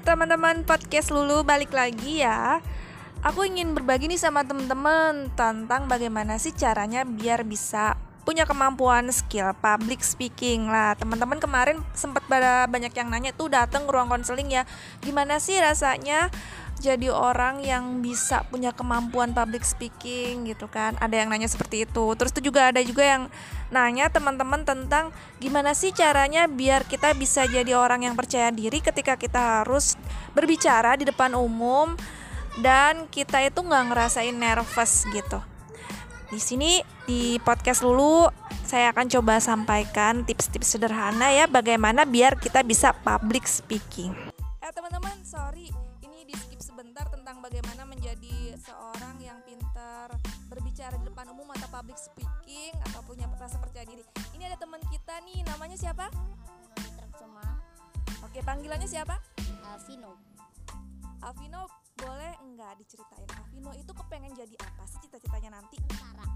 teman-teman podcast Lulu balik lagi ya. Aku ingin berbagi nih sama teman-teman tentang bagaimana sih caranya biar bisa punya kemampuan skill public speaking lah. Teman-teman kemarin sempat banyak yang nanya tuh datang ruang konseling ya. Gimana sih rasanya jadi orang yang bisa punya kemampuan public speaking gitu kan. Ada yang nanya seperti itu. Terus itu juga ada juga yang nanya teman-teman tentang gimana sih caranya biar kita bisa jadi orang yang percaya diri ketika kita harus berbicara di depan umum dan kita itu nggak ngerasain nervous gitu. Di sini di podcast Lulu saya akan coba sampaikan tips-tips sederhana ya bagaimana biar kita bisa public speaking. Eh teman-teman, sorry sebentar tentang bagaimana menjadi seorang yang pintar berbicara di depan umum atau public speaking atau punya rasa percaya diri. Ini ada teman kita nih, namanya siapa? Semua. Oke, panggilannya siapa? Alvino. Alvino, boleh enggak diceritain Alvino itu kepengen jadi apa sih cita-citanya nanti? Tentara.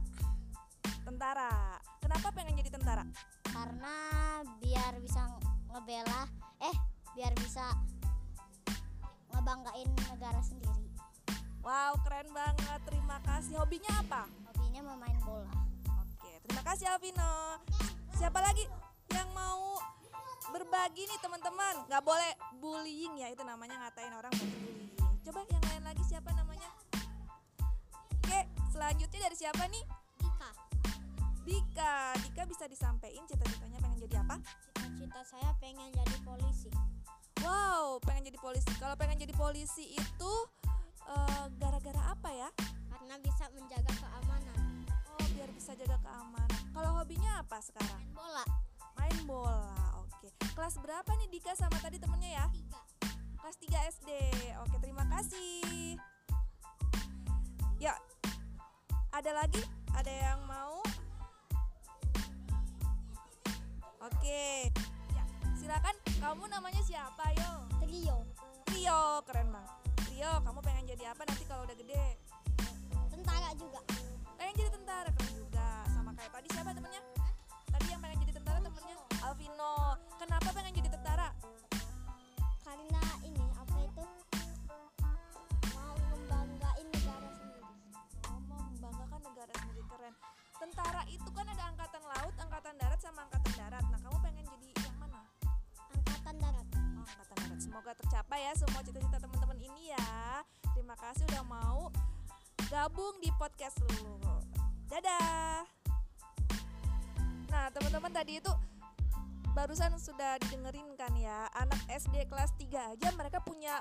Tentara. Kenapa pengen jadi tentara? Karena biar bisa ngebela, eh biar bisa ngebanggain negara sendiri. Wow, keren banget. Terima kasih. Hobinya apa? Hobinya memain bola. Oke, terima kasih Alvino. Siapa lagi yang mau berbagi nih teman-teman? Gak boleh bullying ya, itu namanya ngatain orang berarti bullying. Coba yang lain lagi siapa namanya? Oke, selanjutnya dari siapa nih? Dika. Dika, Dika bisa disampaikan cita-citanya pengen jadi apa? Cita-cita saya pengen jadi polisi. Wow, pengen jadi polisi. Kalau pengen jadi polisi itu gara eh, gara-gara apa ya? Karena bisa menjaga keamanan. Oh, biar bisa jaga keamanan. Kalau hobinya apa sekarang? Main bola. Main bola. Oke. Kelas berapa nih Dika sama tadi temennya ya? Tiga. Kelas 3 SD. Oke, terima kasih. Ya. Ada lagi? Ada yang mau? Oke. Ya, silakan kamu namanya siapa yo? Trio. Trio, keren banget. Trio, kamu pengen jadi apa nanti kalau udah gede? Tentara juga. Pengen jadi tentara keren juga. Sama kayak tadi siapa temennya? Tadi yang pengen Tercapai ya semua cita-cita teman-teman ini ya. Terima kasih udah mau gabung di podcast lu. Dadah. Nah, teman-teman tadi itu barusan sudah didengerin kan ya. Anak SD kelas 3 aja mereka punya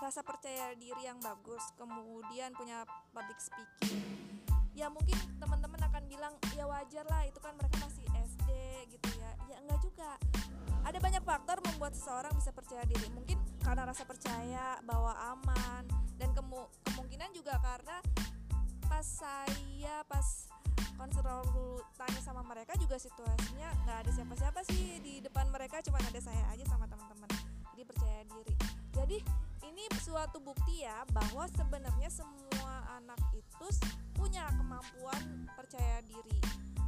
rasa percaya diri yang bagus, kemudian punya public speaking. Ya mungkin teman-teman akan bilang ya wajar lah itu kan mereka masih SD gitu ya. Ya enggak juga ada banyak faktor membuat seseorang bisa percaya diri. Mungkin karena rasa percaya bahwa aman. Dan kemu kemungkinan juga karena pas saya pas konser dulu tanya sama mereka juga situasinya nggak ada siapa-siapa sih di depan mereka cuma ada saya aja sama teman-teman. Jadi percaya diri. Jadi ini suatu bukti ya bahwa sebenarnya semua anak itu punya kemampuan percaya diri.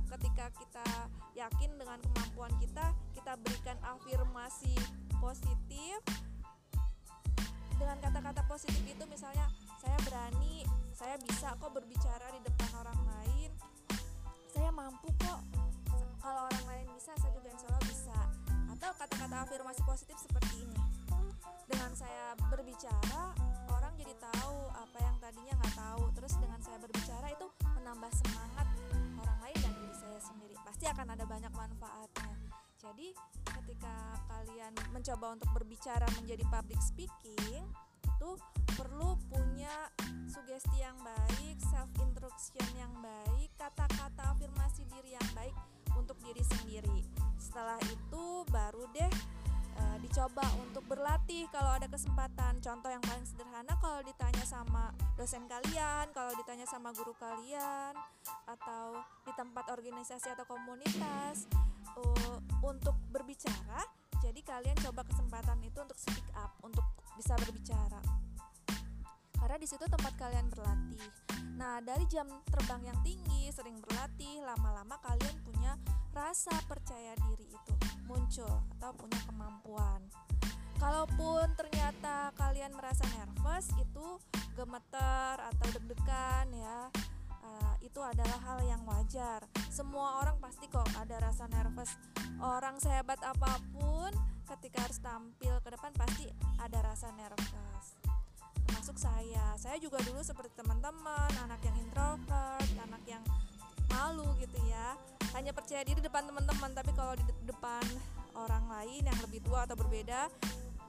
Ketika kita yakin dengan kemampuan kita kita berikan afirmasi saya bisa kok berbicara di depan orang lain. Saya mampu kok. Kalau orang lain bisa saya juga insya Allah bisa. Atau kata-kata afirmasi positif seperti ini. Dengan saya berbicara orang jadi tahu apa yang tadinya nggak tahu. Terus dengan saya berbicara itu menambah semangat orang lain dan diri saya sendiri. Pasti akan ada banyak manfaatnya. Jadi ketika kalian mencoba untuk berbicara menjadi public speaking itu perlu punya sugesti yang baik, self instruction yang baik, kata-kata afirmasi diri yang baik untuk diri sendiri. Setelah itu baru deh e, dicoba untuk berlatih kalau ada kesempatan. Contoh yang paling sederhana kalau ditanya sama dosen kalian, kalau ditanya sama guru kalian atau di tempat organisasi atau komunitas uh, untuk berbicara. Jadi kalian coba kesempatan itu untuk speak up, untuk bisa berbicara. Karena di situ tempat kalian berlatih. Nah, dari jam terbang yang tinggi, sering berlatih, lama-lama kalian punya rasa percaya diri itu muncul atau punya kemampuan. kalaupun ternyata kalian merasa nervous itu gemeter atau deg-degan ya uh, itu adalah hal yang wajar semua orang pasti kok ada rasa nervous orang sehebat apa pun ketika harus tampil ke depan pasti ada rasa nervous termasuk saya. Saya juga dulu seperti teman-teman anak yang introvert anak yang malu gitu ya. Hanya percaya diri depan teman-teman tapi kalau di depan orang lain yang lebih tua atau berbeda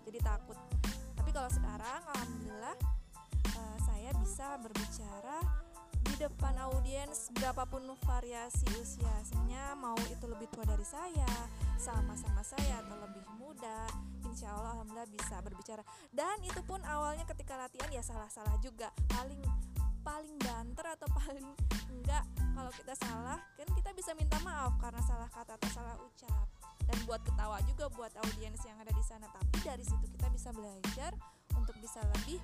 jadi takut. Tapi kalau sekarang alhamdulillah uh, saya bisa berbicara di depan audiens berapapun variasi usianya mau itu lebih tua dari saya sama-sama saya atau lebih muda insya Allah alhamdulillah bisa berbicara. Dan itu pun awalnya ketika latihan ya salah-salah juga. Paling paling banter atau paling enggak kalau kita salah kan kita bisa minta maaf karena salah kata atau salah ucap. Dan buat ketawa juga buat audiens yang ada di sana. Tapi dari situ kita bisa belajar untuk bisa lebih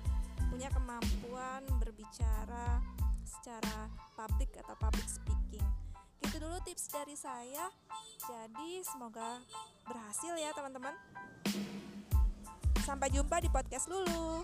punya kemampuan berbicara secara public atau public speaking gitu dulu tips dari saya. Jadi semoga berhasil ya teman-teman. Sampai jumpa di podcast lulu